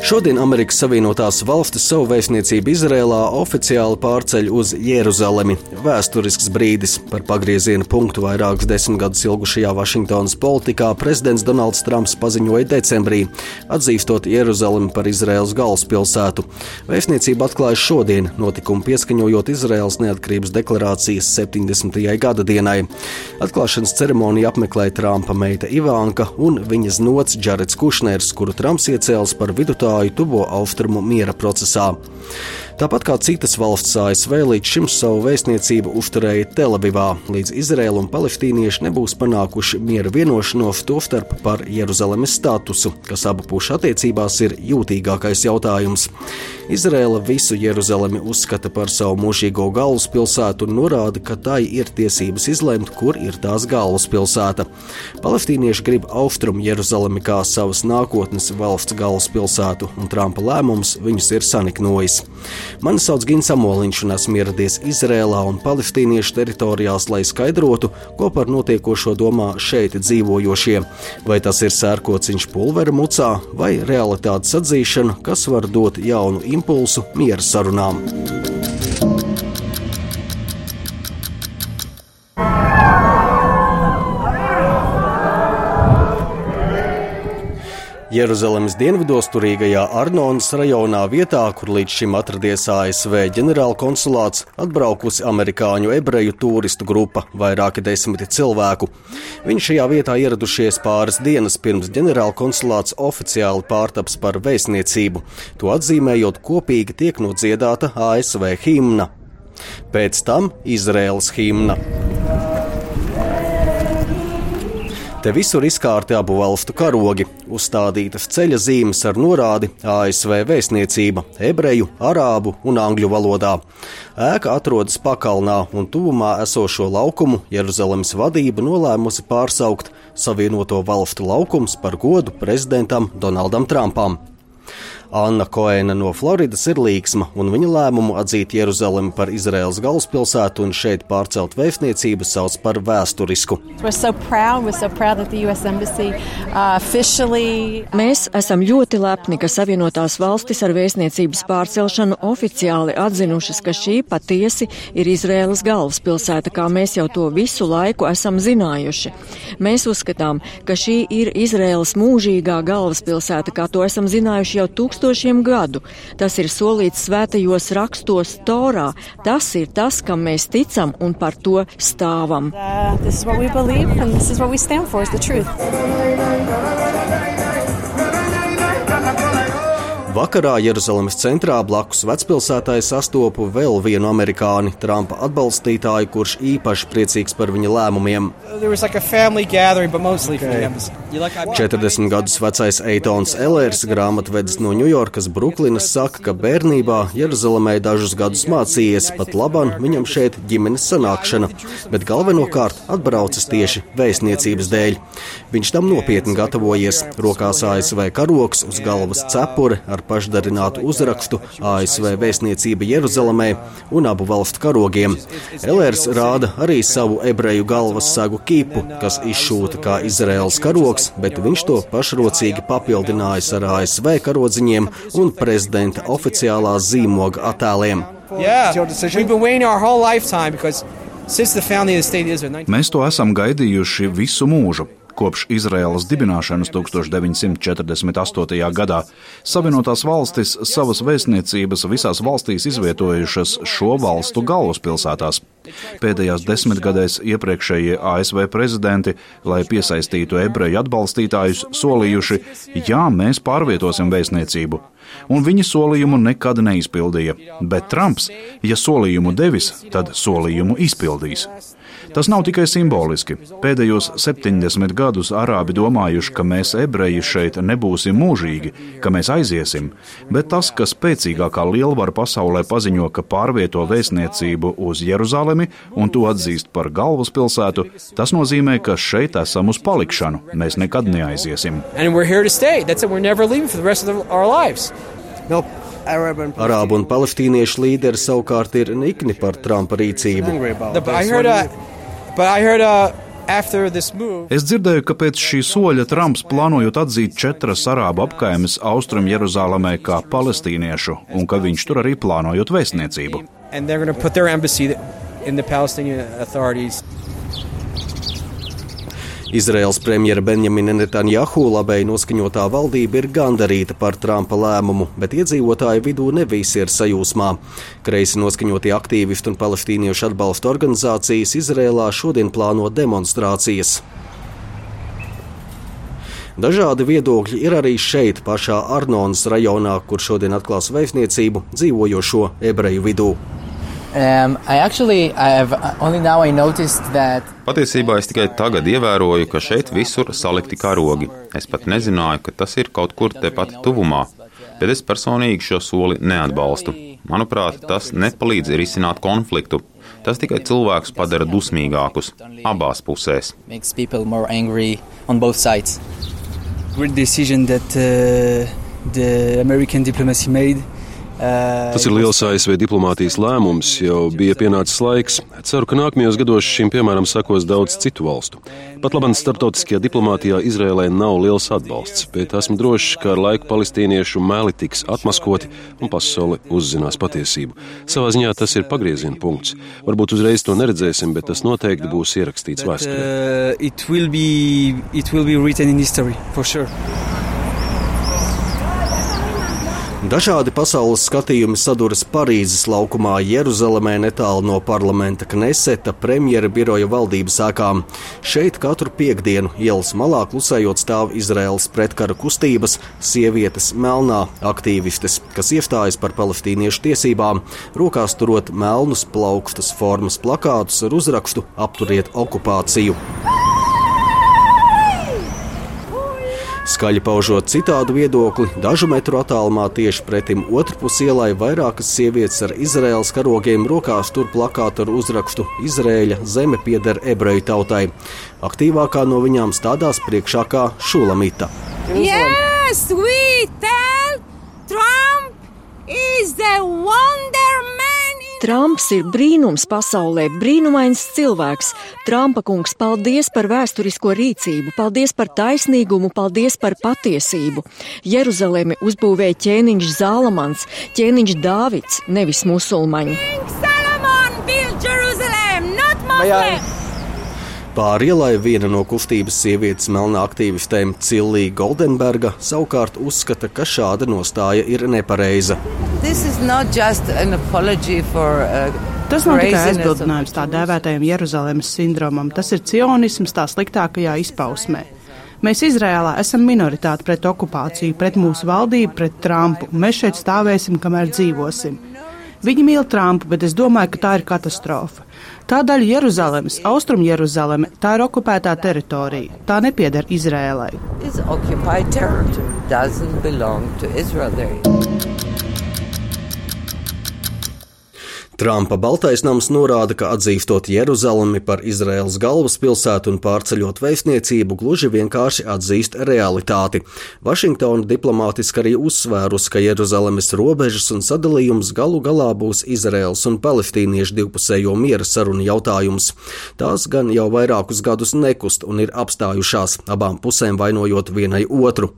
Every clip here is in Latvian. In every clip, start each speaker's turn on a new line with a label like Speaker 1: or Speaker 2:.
Speaker 1: Šodien Amerikas Savienotās valstis savu vēstniecību Izrēlā oficiāli pārceļ uz Jeruzalemi. Vēsturisks brīdis par pagrieziena punktu vairākus desmit gadus ilgušajā Vašingtonas politikā prezidents Donalds Trumps paziņoja decembrī, atzīstot Jeruzalemi par Izraēlas galvaspilsētu. Vēstniecība atklājas šodien, notikumu pieskaņojot Izraēlas neatkarības deklarācijas 70. gada dienai. Atklāšanas ceremoniju apmeklēja Trumpa meita Ivanka un viņas nots Džarets Kušners, kuru Trumps iecēls par vidutāju nostāju tuvo austrumu miera procesā. Tāpat kā citas valsts ASV līdz šim savu vēstniecību uzturēja Telavivā, līdz Izraēla un palestīnieši nebūs panākuši miera vienošanos, tostarp par Jeruzalemes statusu, kas abu pušu attiecībās ir jūtīgākais jautājums. Izraēla visu Jeruzalemi uzskata par savu mūžīgo galvaspilsētu un norāda, ka tai ir tiesības izlemt, kur ir tās galvaspilsēta. Palestīnieši grib austrumu Jeruzalemi kā savas nākotnes valsts galvaspilsētu, un Trumpa lēmums viņus ir saniknojis. Mani sauc Gins Amoliņš un esmu ieradies Izrēlā un palestīniešu teritorijās, lai skaidrotu, ko par notiekošo domā šeit dzīvojošie. Vai tas ir sērkociņš pulvera mucā vai realitātes atzīšana, kas var dot jaunu impulsu miera sarunām. Jeruzalemes dienvidos turīgajā Arnonas rajonā vietā, kur līdz šim atradies ASV ģenerālkonsulāts, atbraukusi amerikāņu ebreju turistu grupa - vairāki desmiti cilvēku. Viņi šajā vietā ieradušies pāris dienas pirms ģenerālkonsulāts oficiāli pārtaps par vēstniecību, to atzīmējot kopīgi tiek nodziedāta ASV himna. Pēc tam Izraēlas himna. Te visur izkārti abu valstu karogi, uzstādītas ceļa zīmes ar norādi ASV vēstniecība ebreju, arābu un angļu valodā. Ēka atrodas pakalnā un tuvumā esošo laukumu Jeruzalemes vadība nolēmusi pārsaukt Savienoto valstu laukums par godu prezidentam Donaldam Trumpam. Anna Koena no Floridas ir līksma, un viņa lēmumu atzīt Jeruzalemi par Izraels galvaspilsētu un šeit pārcelt vēstniecību sauc par vēsturisku.
Speaker 2: So proud, so embassy, uh,
Speaker 3: Mēs esam ļoti lepni, ka Savienotās valstis ar vēstniecības pārcelšanu oficiāli atzinušas, ka šī patiesi ir Izraēlas galvaspilsēta, kā mēs jau to visu laiku esam zinājuši. Mēs uzskatām, ka šī ir Izraēlas mūžīgā galvaspilsēta, kā to esam zinājuši jau tūkstoši tūkstošiem gadu. Tas ir solīts svētajos rakstos Torā. Tas ir tas, kam mēs ticam un par to stāvam. Uh,
Speaker 1: Vakarā Jeruzalemes centrā blakus vecpilsētai sastopu vēl vienu amerikāni, Trumpa atbalstītāju, kurš īpaši priecīgs par viņa lēmumiem. Like okay. 40 gadus vecais Eitons Ellers, grāmatvedis no Ņujorkas, Bruklinas, saka, ka bērnībā Jeruzalemē dažus gadus mācījies, pat labam viņam šeit ģimenes sanākšana, bet galvenokārt atbraucis tieši vēstniecības dēļ. Viņš tam nopietni gatavojies, rokās ASV karoks, uz galvas cepure ar pašdarinātu uzrakstu ASV vēstniecība Jeruzalemē un abu valstu karogiem. Elērs rāda arī savu ebreju galvas sagu kipu, kas izšūta kā Izraels karoks, bet viņš to pašrocīgi papildinājis ar ASV karodziņiem un prezidenta oficiālā zīmoga attēliem. Yeah.
Speaker 4: Mēs to esam gaidījuši visu mūžu. Kopš Izraēlas dibināšanas 1948. gadā Savienotās valstis savas vēstniecības visās valstīs izvietojušas šo valstu galvaspilsētās. Pēdējās desmitgadēs iepriekšējie ASV prezidenti, lai piesaistītu ebreju atbalstītājus, solījuši, jā, mēs pārvietosim vēstniecību. Un viņi solījumu nekad neizpildīja, bet Trumps, ja solījumu devis, tad solījumu izpildīs. Tas nav tikai simboliski. Pēdējos 70 gadus arābi domājuši, ka mēs, ebreji, šeit nebūsim mūžīgi, ka mēs aiziesim, bet tas, ka spēcīgākā lielvara pasaulē paziņo, ka pārvieto vēstniecību uz Jeruzalemi un to atzīst par galvaspilsētu, tas nozīmē, ka šeit esam uz palikšanu. Mēs nekad neaiziesim.
Speaker 1: Arābu un palestīniešu līderi savukārt ir nikni par Trumpa rīcību.
Speaker 5: Heard, uh,
Speaker 4: Es dzirdēju, ka pēc šī soļa Trumps plānojot atzīt četras arābu apkaimes Austrum Jeruzālēmē kā palestīniešu, un ka viņš tur arī plānojot vēstniecību.
Speaker 1: Izraels premjera Benjamina Netanjahu labēji noskaņotā valdība ir gandarīta par Trumpa lēmumu, bet iedzīvotāju vidū ne visi ir sajūsmā. Kreisi noskaņotie aktīvisti un palestīniešu atbalsta organizācijas Izrēlā šodien plāno demonstrācijas. Dažādi viedokļi ir arī šeit, pašā Arnonas rajonā, kur šodien atklās vēstniecību dzīvojošo ebreju vidū.
Speaker 5: Um, I actually, I have, only now I noticed that.
Speaker 6: Patiesībā es tikai tagad ievēroju, ka šeit visur salikti karogi. Es pat nezināju, ka tas ir kaut kur tepat tuvumā, bet es personīgi šo soli neatbalstu. Manuprāt, tas nepalīdz risināt konfliktu. Tas tikai cilvēkus padara dusmīgākus abās pusēs.
Speaker 7: Great decision that uh, the American diplomacy made.
Speaker 8: Tas ir liels ASV diplomātijas lēmums, jau bija pienācis laiks. Ceru, ka nākamajos gados šim piemēram sekos daudz citu valstu. Pat labam starptautiskajā diplomātijā Izrēlē nav liels atbalsts, bet esmu drošs, ka ar laiku palestīniešu meli tiks atmaskoti un pasaule uzzinās patiesību. Savā ziņā tas ir pagrieziena punkts. Varbūt uzreiz to neredzēsim, bet tas noteikti būs ierakstīts vēsturē.
Speaker 1: Uh, Dažādi pasaules skatījumi saduras Parīzes laukumā, Jeruzalemē, netālu no parlamenta Kneseta premjera biroja valdības ēkām. Šeit katru piekdienu ielas malā klusējot stāv Izraels pretkara kustības, sievietes melnā aktīvistes, kas iestājas par palestīniešu tiesībām, rokās turot melnus plaukstas formas plakātus ar uzrakstu Apturiet okupāciju. Skaļi paužot citādu viedokli, dažu metru attālumā tieši pretim otrpus ielai vairākas sievietes ar Izraēlas karogiem rokās tur plakātu ar uzrakstu Izraēļa zeme pieder ebreju tautai. Aktīvākā no viņām stādās priekšā kā Šulamita. Yes, we tell
Speaker 3: Trump is the man! Trumps ir brīnums pasaulē, brīnumains cilvēks. Trumpa kungs, paldies par vēsturisko rīcību, paldies par taisnīgumu, paldies par patiesību. Jeruzalemi uzbūvēja ķēniņš Zālamans, ķēniņš Dāvids, nevis musulmaņi.
Speaker 1: Pāri ielai viena no kustības sievietes melnā aktīvistēm Cilija Goldenberga savukārt uzskata, ka šāda nostāja ir nepareiza.
Speaker 9: For, uh, Tas nav tikai aizbildinājums tā dēvētajam Jeruzalemes sindromam, tas ir cionisms tā sliktākajā izpausmē. Mēs Izrēlā esam minoritāte pret okupāciju, pret mūsu valdību, pret Trumpu, mēs šeit stāvēsim, kamēr dzīvosim. Viņi mīl Trumpu, bet es domāju, ka tā ir katastrofa. Tā daļa Jeruzalemes, Austrum Jeruzaleme, tā ir okupētā teritorija. Tā nepieder Izrēlai.
Speaker 1: Trumpa Baltais nams norāda, ka atzīstot Jeruzalemi par Izraēlas galvaspilsētu un pārceļot vēstniecību, gluži vienkārši atzīst realitāti. Vašingtona diplomātiski arī uzsvērus, ka Jeruzalemes robežas un sadalījums galu galā būs Izraēlas un palestīniešu divpusējo miera sarunu jautājums. Tās gan jau vairākus gadus nekust un ir apstājušās, abām pusēm vainojot vienai otru.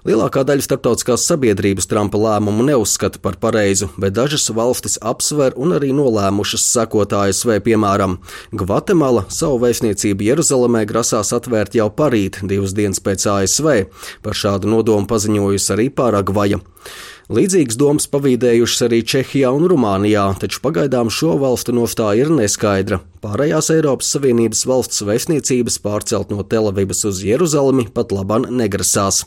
Speaker 1: Lielākā daļa starptautiskās sabiedrības Trumpa lēmumu neuzskata par pareizu, bet dažas valstis apsver un arī nolēmušas sekot ASV, piemēram, Gvatemala savu vēstniecību Jeruzalemē grasās atvērt jau parīt, divas dienas pēc ASV. Par šādu nodomu paziņojusi arī Paragvaja. Līdzīgas domas pavīdējušas arī Čehijā un Rumānijā, taču pagaidām šo valstu nostāja ir neskaidra. Pārējās Eiropas Savienības valsts vēstniecības pārcelt no Telavivas uz Jeruzalemi pat laban negrasās.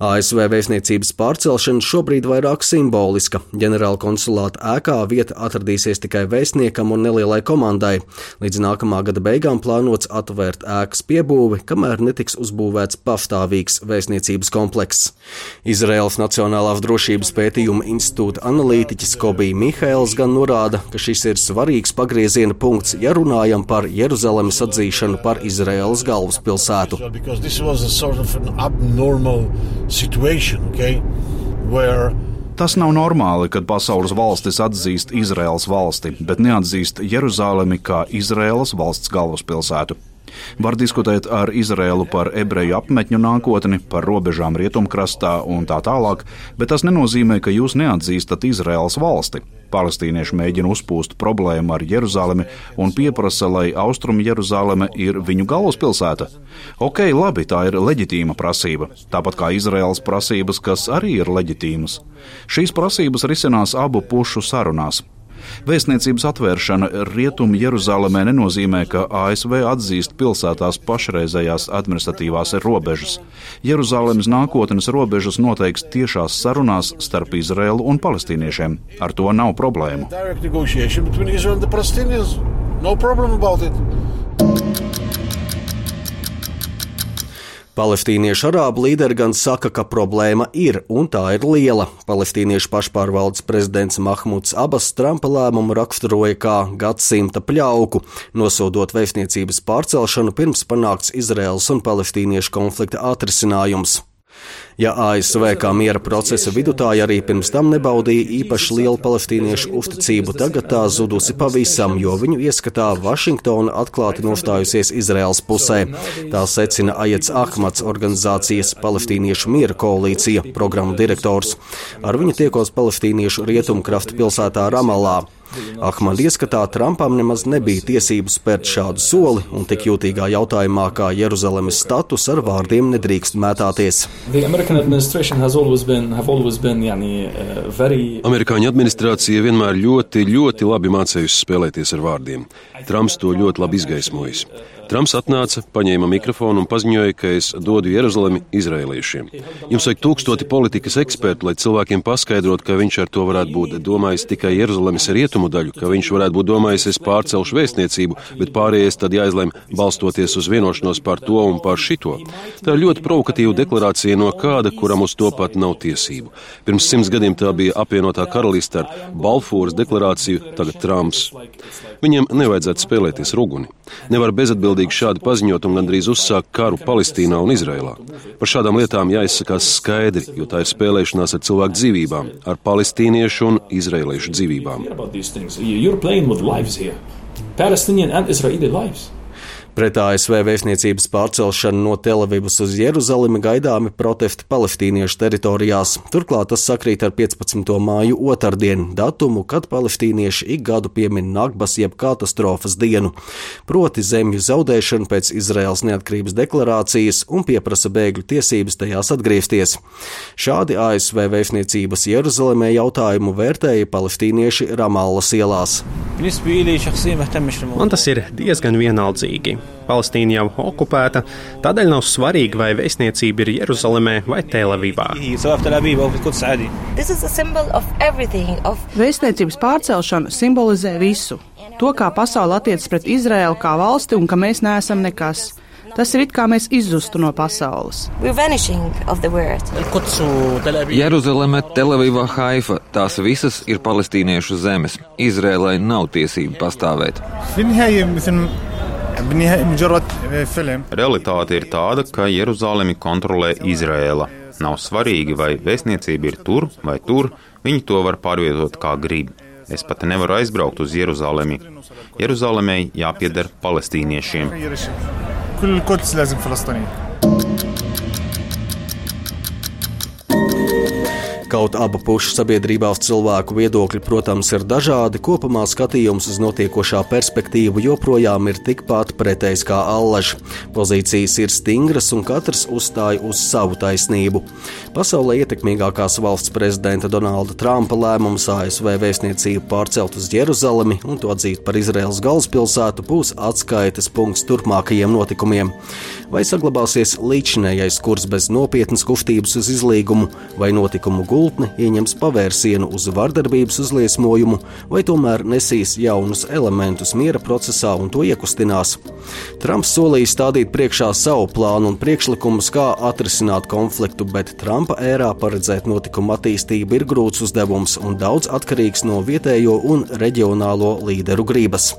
Speaker 1: ASV vēstniecības pārcelšana šobrīd vairāk simboliska. Ģenerāla konsulāta ēkā vieta atradīsies tikai vēstniekam un nelielai komandai. Līdz nākamā gada beigām plānots atvērt ēkas piebūvi, kamēr netiks uzbūvēts pastāvīgs vēstniecības komplekss. Izraels Nacionālās drošības pētījuma institūta analītiķis Kobija Mihails gan norāda, ka šis ir svarīgs pagrieziena punkts, ja runājam par Jeruzalemes atzīšanu par Izraēlas galvaspilsētu
Speaker 4: situation, okay, where Tas nav normāli, kad pasaules valstis atzīst Izraels valsti, bet neatzīst Jeruzalemi kā Izraēlas valsts galvaspilsētu. Var diskutēt ar Izraēlu par ebreju apmetņu nākotni, par robežām rietumkrastā un tā tālāk, bet tas nenozīmē, ka jūs neatzīstat Izraēlas valsti. Palestīnieši mēģina uzpūst problēmu ar Jeruzalemi un pieprasa, lai Austrum Jeruzaleme ir viņu galvaspilsēta. Ok, labi, tā ir leģitīma prasība, tāpat kā Izraēlas prasības, kas arī ir leģitīmas. Šīs prasības risinās abu pušu sarunās. Vēstniecības atvēršana Rietumu Jeruzalemē nenozīmē, ka ASV atzīst pilsētās pašreizējās administratīvās robežas. Jeruzalemes nākotnes robežas noteiks tiešās sarunās starp Izraēlu un palestīniešiem. Ar to nav problēmu. No problem about it.
Speaker 1: Palestīniešu arābu līderi gan saka, ka problēma ir, un tā ir liela. Palestīniešu pašpārvaldes prezidents Mahmuds Abas Trumpa lēmumu raksturoja kā gadsimta pļauku, nosodot vēstniecības pārcelšanu pirms panākts Izraels un palestīniešu konflikta atrisinājums. Ja ASV kā miera procesa vidutāja arī pirms tam nebaudīja īpaši lielu palestīniešu uzticību, tagad tā zudusi pavisam, jo viņu ieskatā Vašingtona atklāti nostājusies Izraels pusē. Tā secina Ajets Ahmads organizācijas Palestīniešu miera koalīcija programmu direktors. Ar viņu tiekos palestīniešu rietumkrafta pilsētā Ramalā. Ahmad ieskatā Trumpam nemaz nebija tiesības spērt šādu soli, un tik jūtīgā jautājumā kā Jeruzalemes status ar vārdiem nedrīkst mētāties.
Speaker 8: Amerikāņu administrācija vienmēr ļoti, ļoti labi mācījusi spēlēties ar vārdiem. Trumps to ļoti labi izgaismojis. Trumps atnāca, paņēma mikrofonu un paziņoja, ka es dodu Jeruzalemi izrēliešiem. Jums vajag tūkstoti politikas ekspertu, lai cilvēkiem paskaidrotu, ka viņš ar to varētu būt domājis tikai Jeruzalemes rietumu daļu, ka viņš varētu būt domājis, es pārcelšu vēstniecību, bet pārējais tad jāizlem balstoties uz vienošanos par to un par šito. Tā ir ļoti provokatīva deklarācija no kāda, kuram uz to pat nav tiesību. Pirms simts gadiem tā bija apvienotā karaliste ar Balfūras deklarāciju, tagad Trumps. Viņiem nevajadzētu spēlēties ruguni. Nevar bezatbildīgi šādi paziņot un gandrīz uzsākt karu Palestīnā un Izrēlā. Par šādām lietām jāizsakās skaidri, jo tā ir spēlēšanās ar cilvēku dzīvībām, ar palestīniešu un izrēliešu dzīvībām. things.
Speaker 1: You're playing with lives here Palestinian and Israeli lives. Pret ASV vēstniecības pārcelšanu no Telavivas uz Jeruzalemi gaidāmi protesti palestīniešu teritorijās. Turklāt tas sakrīt ar 15. māju otrdienu, datumu, kad palestīnieši ik gadu piemin Nagbas jeb katastrofas dienu, proti zemju zaudēšanu pēc Izraels neatkarības deklarācijas un pieprasa bēgļu tiesības tajās atgriezties. Šādi ASV vēstniecības Jeruzalemē jautājumu vērtēja palestīnieši Ramallas ielās.
Speaker 10: Man tas ir diezgan vienaldzīgi. Palestīna jau okupēta, tādēļ nav svarīgi, vai vēstniecība ir Jeruzalemē vai Telavivā.
Speaker 9: Vēstniecības pārcelšana simbolizē visu. To, kā pasaule attiecas pret Izraēlu kā valsti un ka mēs neesam nekas. Tas ir it kā mēs izzustu no pasaules.
Speaker 11: Jeruzaleme, Telavīva, Haifa - tās visas ir palestīniešu zemes. Izrēlai nav tiesību pastāvēt.
Speaker 6: Realitāte ir tāda, ka Jeruzalemi kontrolē Izrēla. Nav svarīgi, vai vēstniecība ir tur vai tur, viņi to var pārvietot kā grib. Es pat nevaru aizbraukt uz Jeruzalemi. Jeruzalemei jāpieder palestīniešiem. كل القدس لازم فلسطينيه
Speaker 1: Kaut abu pušu sabiedrībās cilvēku viedokļi, protams, ir dažādi, kopumā skatījums uz notiekošā perspektīvu joprojām ir tikpat pretējs kā allaž. Pozīcijas ir stingras un katrs uzstāja uz savu taisnību. Pasaulē ietekmīgākās valsts prezidenta Donalda Trumpa lēmums ASV vēstniecību pārcelt uz Jeruzalemi un to atzīt par Izraels galvaspilsētu būs atskaites punkts turpmākajiem notikumiem. Vai saglabāsies līdzinējais kurs bez nopietnas kustības uz izlīgumu vai notikumu gulējumu? Gultne ieņems pavērsienu uz vardarbības uzliesmojumu, vai tomēr nesīs jaunus elementus miera procesā un to iekustinās. Trumps solīja stādīt priekšā savu plānu un priekšlikumus, kā atrisināt konfliktu, bet Trumpa ērā paredzēt notikumu attīstību ir grūts uzdevums un daudz atkarīgs no vietējo un reģionālo līderu gribas.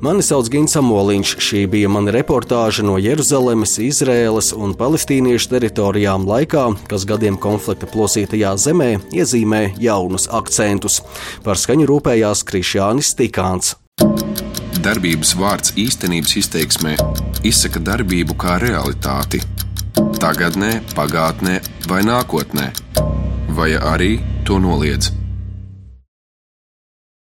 Speaker 1: Mani sauc Gins Amoliņš. Šī bija mana reportāža no Jeruzalemes, Izrēlas un palestīniešu teritorijām laikā, kas gadiem konflikta plosītajā zemē iezīmē jaunus akcentus. Par skaņu rūpējās Krišjānis Tikāns.
Speaker 12: darbības vārds īstenības izteiksmē izsaka darbību kā realitāti - tagadnē, pagātnē vai nākotnē, vai arī to noliedz.